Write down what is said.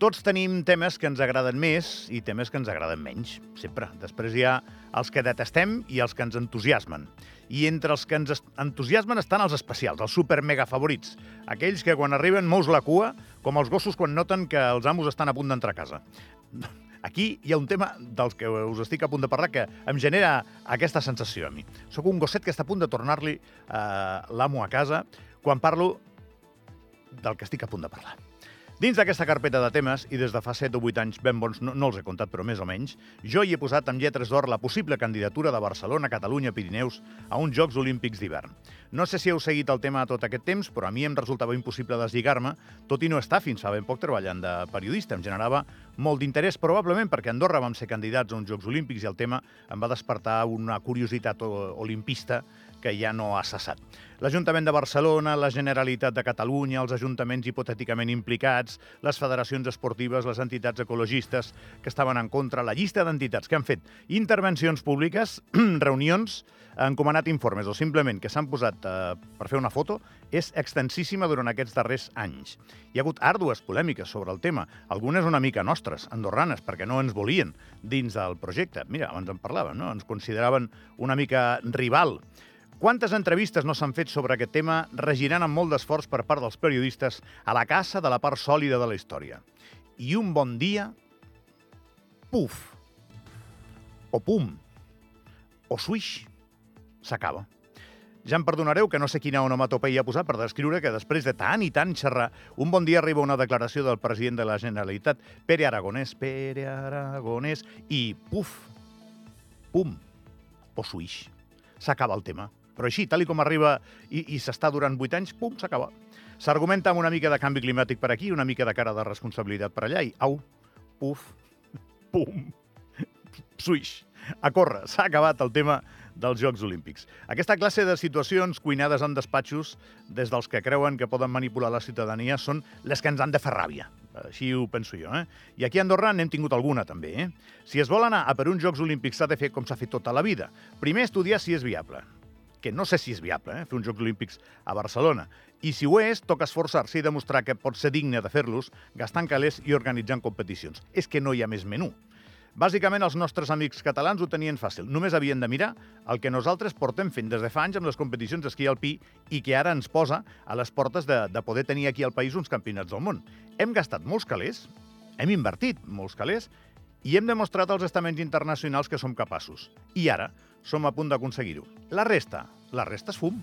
Tots tenim temes que ens agraden més i temes que ens agraden menys, sempre. Després hi ha els que detestem i els que ens entusiasmen. I entre els que ens entusiasmen estan els especials, els super mega favorits. Aquells que quan arriben mous la cua, com els gossos quan noten que els amos estan a punt d'entrar a casa. Aquí hi ha un tema dels que us estic a punt de parlar que em genera aquesta sensació a mi. Soc un gosset que està a punt de tornar-li eh, l'amo a casa quan parlo del que estic a punt de parlar. Dins d'aquesta carpeta de temes, i des de fa 7 o 8 anys ben bons, no, no els he contat, però més o menys, jo hi he posat amb lletres d'or la possible candidatura de Barcelona, Catalunya, Pirineus a uns Jocs Olímpics d'hivern. No sé si heu seguit el tema tot aquest temps, però a mi em resultava impossible deslligar-me, tot i no estar fins fa ben poc treballant de periodista. Em generava molt d'interès, probablement perquè a Andorra vam ser candidats a uns Jocs Olímpics i el tema em va despertar una curiositat olimpista que ja no ha cessat. L'Ajuntament de Barcelona, la Generalitat de Catalunya, els ajuntaments hipotèticament implicats, les federacions esportives, les entitats ecologistes que estaven en contra, la llista d'entitats que han fet intervencions públiques, reunions, han comanat informes o simplement que s'han posat eh, per fer una foto, és extensíssima durant aquests darrers anys. Hi ha hagut àrdues polèmiques sobre el tema, algunes una mica nostres, andorranes, perquè no ens volien dins del projecte. Mira, abans en parlàvem, no? Ens consideraven una mica rival. Quantes entrevistes no s'han fet sobre aquest tema, regirant amb molt d'esforç per part dels periodistes a la caça de la part sòlida de la història. I un bon dia, puf, o pum, o swish, s'acaba. Ja em perdonareu que no sé quina onomatopeia posar per descriure que després de tant i tant xerrar, un bon dia arriba una declaració del president de la Generalitat, Pere Aragonès, Pere Aragonès, i puf, pum, o swish. S'acaba el tema. Però així, tal i com arriba i, i s'està durant vuit anys, pum, s'acaba. S'argumenta amb una mica de canvi climàtic per aquí, una mica de cara de responsabilitat per allà, i au, puf, pum, swish, a córrer. S'ha acabat el tema dels Jocs Olímpics. Aquesta classe de situacions cuinades en despatxos, des dels que creuen que poden manipular la ciutadania, són les que ens han de fer ràbia. Així ho penso jo. Eh? I aquí a Andorra n'hem tingut alguna, també. Eh? Si es vol anar a per uns Jocs Olímpics s'ha de fer com s'ha fet tota la vida. Primer estudiar si és viable que no sé si és viable, eh, fer uns Jocs Olímpics a Barcelona. I si ho és, toca esforçar-se i demostrar que pot ser digne de fer-los gastant calés i organitzant competicions. És que no hi ha més menú. Bàsicament, els nostres amics catalans ho tenien fàcil. Només havien de mirar el que nosaltres portem fent des de fa anys amb les competicions d'esquí alpí i que ara ens posa a les portes de, de poder tenir aquí al país uns campionats del món. Hem gastat molts calés, hem invertit molts calés i hem demostrat als estaments internacionals que som capaços. I ara som a punt d'aconseguir-ho. La resta, la resta és fum.